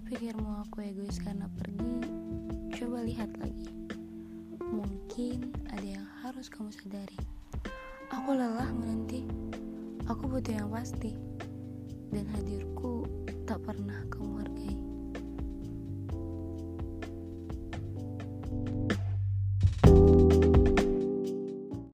Pikirmu aku egois karena pergi, coba lihat lagi. Mungkin ada yang harus kamu sadari. Aku lelah menanti. Aku butuh yang pasti. Dan hadirku tak pernah kamu hargai.